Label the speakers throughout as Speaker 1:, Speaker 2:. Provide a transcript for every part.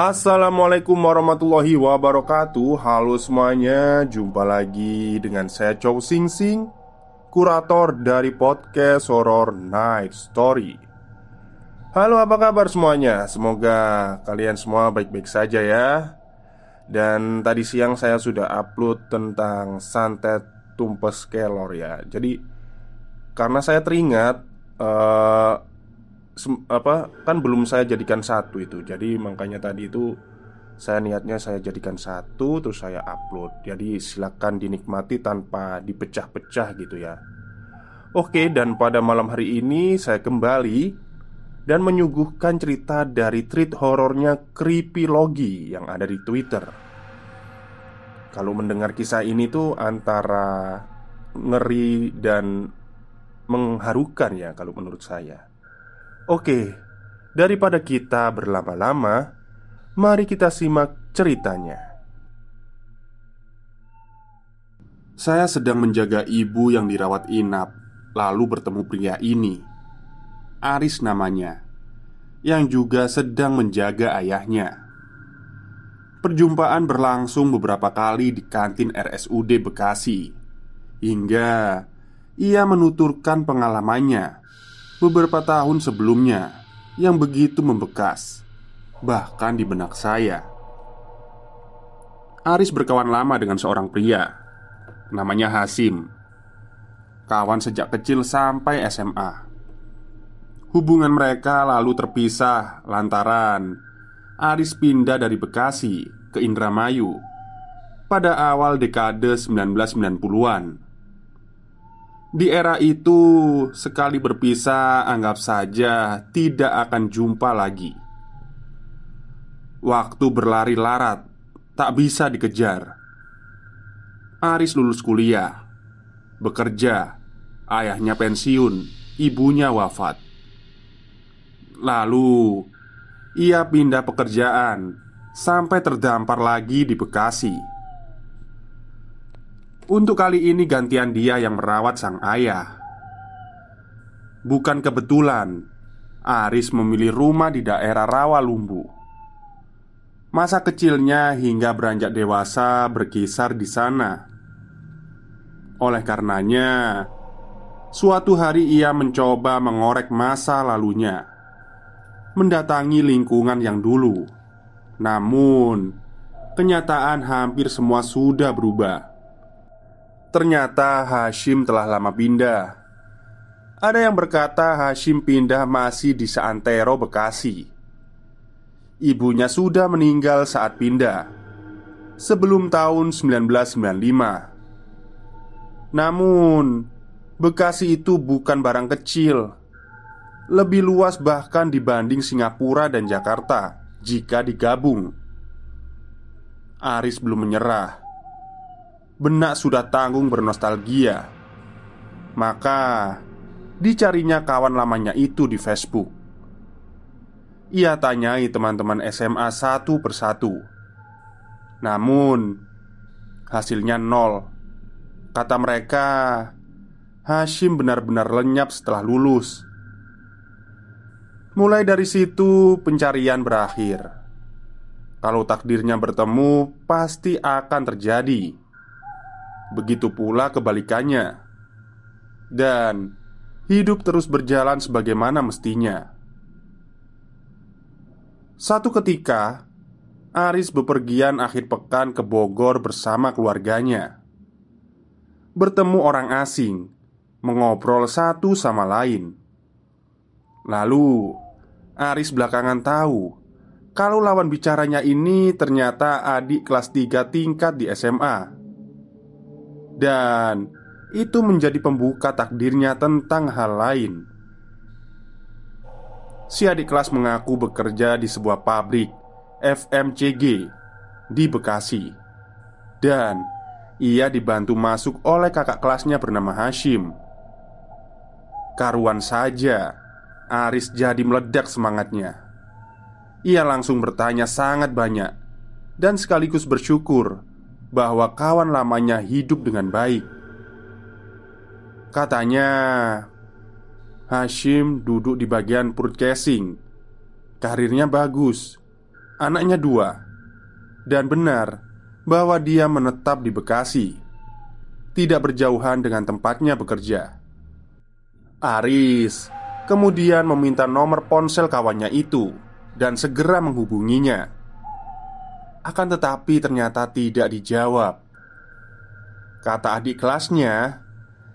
Speaker 1: Assalamualaikum warahmatullahi wabarakatuh. Halo semuanya Jumpa lagi dengan saya Chow Sing Sing Kurator dari podcast Horror Night Story. Halo apa kabar semuanya? Semoga kalian semua baik-baik saja ya. Dan tadi siang saya sudah upload tentang santet tumpes kelor ya. Jadi karena saya teringat sem- apa kan belum saya jadikan satu itu. Jadi makanya tadi itu saya niatnya saya jadikan satu terus saya upload. Jadi silakan dinikmati tanpa dipecah-pecah gitu ya. Oke dan pada malam hari ini saya kembali dan menyuguhkan cerita dari treat horornya Creepylogi yang ada di Twitter. Kalau mendengar kisah ini tuh antara ngeri dan mengharukan ya kalau menurut saya Oke, daripada kita berlama-lama, mari kita simak ceritanya. Saya sedang menjaga ibu yang dirawat inap, lalu bertemu pria ini. Aris namanya, yang juga sedang menjaga ayahnya. Perjumpaan berlangsung beberapa kali di kantin RSUD Bekasi, hingga ia menuturkan pengalamannya beberapa tahun sebelumnya yang begitu membekas, bahkan di benak saya. Aris berkawan lama dengan seorang pria, namanya Hasim. Kawan sejak kecil sampai SMA. Hubungan mereka lalu terpisah lantaran Aris pindah dari Bekasi ke Indramayu pada awal dekade 1990-an. Di era itu, sekali berpisah, anggap saja tidak akan jumpa lagi. Waktu berlari larat, tak bisa dikejar. Aris lulus kuliah, bekerja, ayahnya pensiun, ibunya wafat. Lalu, ia pindah pekerjaan sampai terdampar lagi di Bekasi. Untuk kali ini gantian dia yang merawat sang ayah. Bukan kebetulan Aris memilih rumah di daerah Rawalumbu. Masa kecilnya hingga beranjak dewasa berkisar di sana. Oleh karenanya Suatu hari ia mencoba mengorek masa lalunya Mendatangi lingkungan yang dulu. Namun Kenyataan hampir semua sudah berubah Ternyata Hashim telah lama pindah. Ada yang berkata Hashim pindah masih di Seantero, Bekasi. Ibunya sudah meninggal saat pindah sebelum tahun 1995. Namun, Bekasi itu bukan barang kecil. Lebih luas bahkan dibanding Singapura dan Jakarta jika digabung. Aris belum menyerah benak sudah tanggung bernostalgia. Maka dicarinya kawan lamanya itu di Facebook. Ia tanyai teman-teman SMA satu persatu. Namun hasilnya nol. Kata mereka, Hashim benar-benar lenyap setelah lulus. Mulai dari situ, pencarian berakhir. Kalau takdirnya bertemu, pasti akan terjadi. Begitu pula kebalikannya. dan hidup terus berjalan sebagaimana mestinya. Satu ketika, Aris bepergian akhir pekan ke Bogor bersama keluarganya. Bertemu orang asing, mengobrol satu sama lain. Lalu, Aris belakangan tahu kalau lawan bicaranya ini ternyata adik kelas 3 tingkat di SMA. Dan itu menjadi pembuka takdirnya tentang hal lain. Si adik kelas mengaku bekerja di sebuah pabrik FMCG di Bekasi, dan ia dibantu masuk oleh kakak kelasnya bernama Hashim. Karuan saja, Aris jadi meledak semangatnya. Ia langsung bertanya sangat banyak dan sekaligus bersyukur bahwa kawan lamanya hidup dengan baik. Katanya, Hashim duduk di bagian purchasing. Karirnya bagus, anaknya dua, dan benar bahwa dia menetap di Bekasi, tidak berjauhan dengan tempatnya bekerja. Aris kemudian meminta nomor ponsel kawannya itu dan segera menghubunginya. Akan tetapi, ternyata tidak dijawab. Kata adik kelasnya,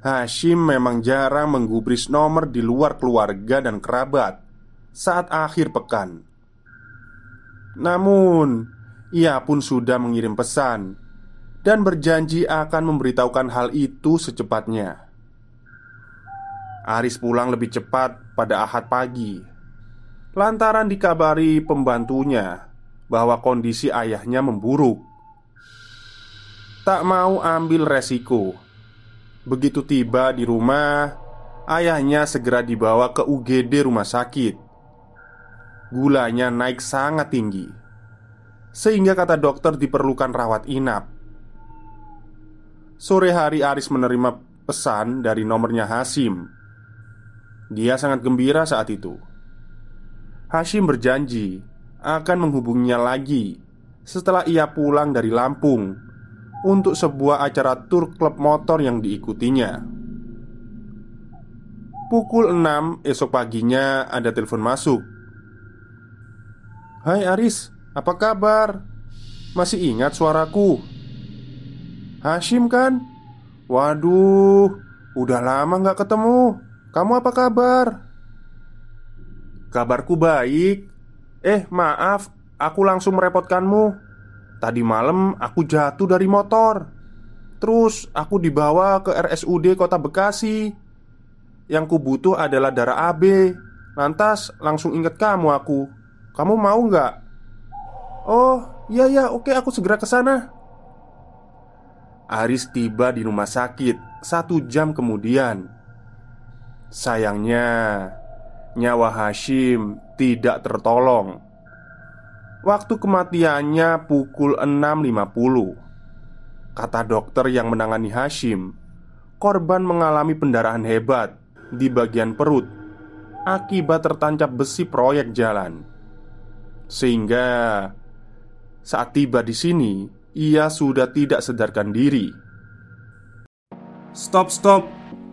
Speaker 1: Hashim memang jarang menggubris nomor di luar keluarga dan kerabat saat akhir pekan. Namun, ia pun sudah mengirim pesan dan berjanji akan memberitahukan hal itu secepatnya. Aris pulang lebih cepat pada Ahad pagi, lantaran dikabari pembantunya bahwa kondisi ayahnya memburuk. Tak mau ambil resiko Begitu tiba di rumah, ayahnya segera dibawa ke UGD rumah sakit. Gulanya naik sangat tinggi, sehingga kata dokter diperlukan rawat inap. Sore hari Aris menerima pesan dari nomornya Hasim. Dia sangat gembira saat itu. Hashim berjanji akan menghubunginya lagi setelah ia pulang dari Lampung untuk sebuah acara tur klub motor yang diikutinya. Pukul 6 esok paginya ada telepon masuk. "Hai Aris, apa kabar? Masih ingat suaraku?" "Hashim kan? Waduh, udah lama gak ketemu. Kamu apa kabar?" "Kabarku baik. Eh, maaf, aku langsung merepotkanmu." Tadi malam aku jatuh dari motor. Terus aku dibawa ke RSUD kota Bekasi. Yang ku butuh adalah darah AB Lantas langsung inget kamu aku. Kamu mau nggak? Oh iya ya oke aku segera ke sana. Aris tiba di rumah sakit satu jam kemudian. Sayangnya Nyawa Hashim tidak tertolong. Waktu kematiannya pukul 6.50 Kata dokter yang menangani Hashim Korban mengalami pendarahan hebat di bagian perut Akibat tertancap besi proyek jalan. Sehingga saat tiba di sini Ia sudah tidak sedarkan diri.
Speaker 2: Stop stop.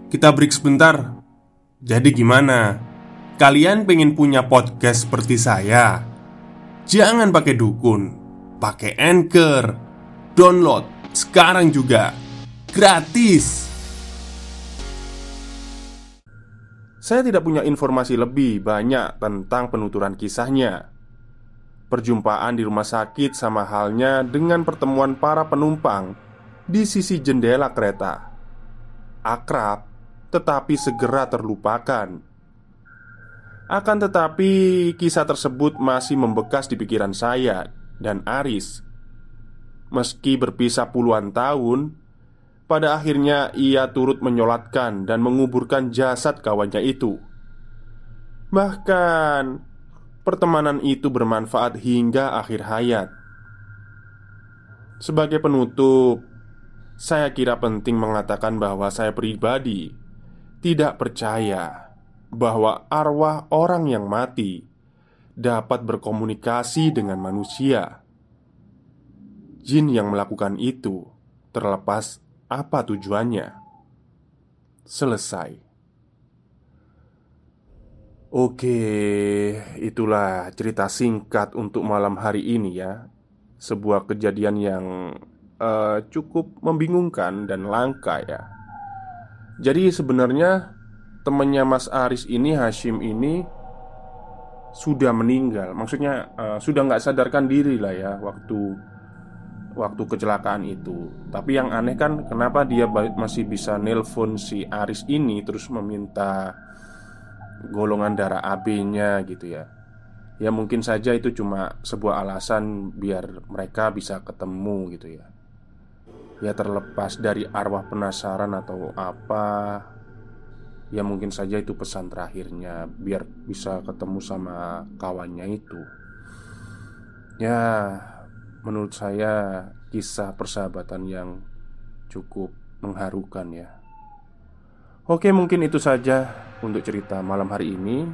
Speaker 2: Kita break sebentar. Jadi gimana? Kalian pengen punya podcast seperti saya? Jangan pakai dukun, pakai anchor, download sekarang juga gratis.
Speaker 1: Saya tidak punya informasi lebih banyak tentang penuturan kisahnya. Perjumpaan di rumah sakit sama halnya dengan pertemuan para penumpang di sisi jendela kereta. Akrab, tetapi segera terlupakan. Akan tetapi, kisah tersebut masih membekas di pikiran saya dan Aris. Meski berpisah puluhan tahun, pada akhirnya ia turut menyolatkan dan menguburkan jasad kawannya itu. Bahkan, pertemanan itu bermanfaat hingga akhir hayat. Sebagai penutup, saya kira penting mengatakan bahwa saya pribadi tidak percaya bahwa arwah orang yang mati dapat berkomunikasi dengan manusia. Jin yang melakukan itu, terlepas apa tujuannya. selesai. Oke, itulah cerita singkat untuk malam hari ini ya. Sebuah kejadian yang uh, cukup membingungkan dan langka ya. Jadi sebenarnya temannya Mas Aris ini Hashim ini sudah meninggal. Maksudnya uh, sudah nggak sadarkan diri lah ya waktu waktu kecelakaan itu. Tapi yang aneh kan kenapa dia masih bisa nelpon si Aris ini terus meminta golongan darah AB-nya gitu ya. Ya mungkin saja itu cuma sebuah alasan biar mereka bisa ketemu gitu ya. Ya terlepas dari arwah penasaran atau apa Ya mungkin saja itu pesan terakhirnya Biar bisa ketemu sama kawannya itu Ya menurut saya kisah persahabatan yang cukup mengharukan ya. Oke, mungkin itu saja untuk cerita malam hari ini.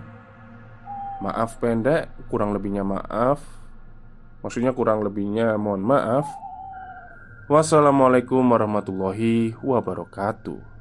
Speaker 1: Maaf pendek, kurang lebihnya maaf. Maksudnya kurang lebihnya mohon maaf. Wassalamualaikum warahmatullahi wabarakatuh.